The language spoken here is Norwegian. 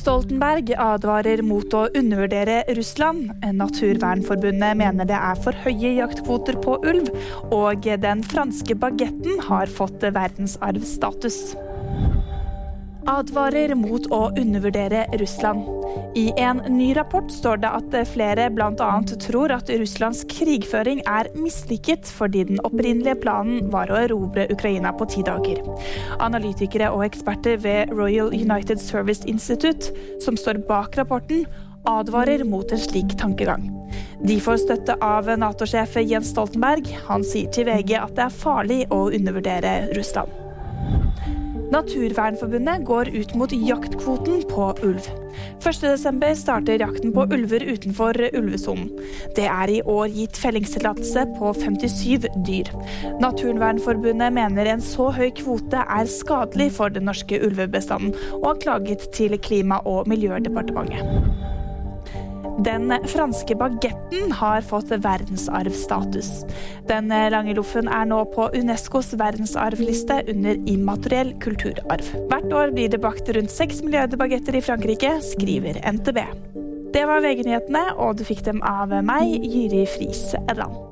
Stoltenberg advarer mot å undervurdere Russland. Naturvernforbundet mener det er for høye jaktkvoter på ulv, og den franske bagetten har fått verdensarvstatus advarer mot å undervurdere Russland. I en ny rapport står det at flere bl.a. tror at Russlands krigføring er mislykket fordi den opprinnelige planen var å erobre Ukraina på ti dager. Analytikere og eksperter ved Royal United Service Institute, som står bak rapporten, advarer mot en slik tankegang. De får støtte av Nato-sjef Jens Stoltenberg. Han sier til VG at det er farlig å undervurdere Russland. Naturvernforbundet går ut mot jaktkvoten på ulv. 1.12. starter jakten på ulver utenfor ulvesonen. Det er i år gitt fellingstillatelse på 57 dyr. Naturvernforbundet mener en så høy kvote er skadelig for den norske ulvebestanden, og har klaget til Klima- og miljødepartementet. Den franske bagetten har fått verdensarvstatus. Den lange loffen er nå på Unescos verdensarvliste under immateriell kulturarv. Hvert år blir det bakt rundt seks milliarder bagetter i Frankrike, skriver NTB. Det var VG-nyhetene, og du fikk dem av meg, Jyri Friis Edland.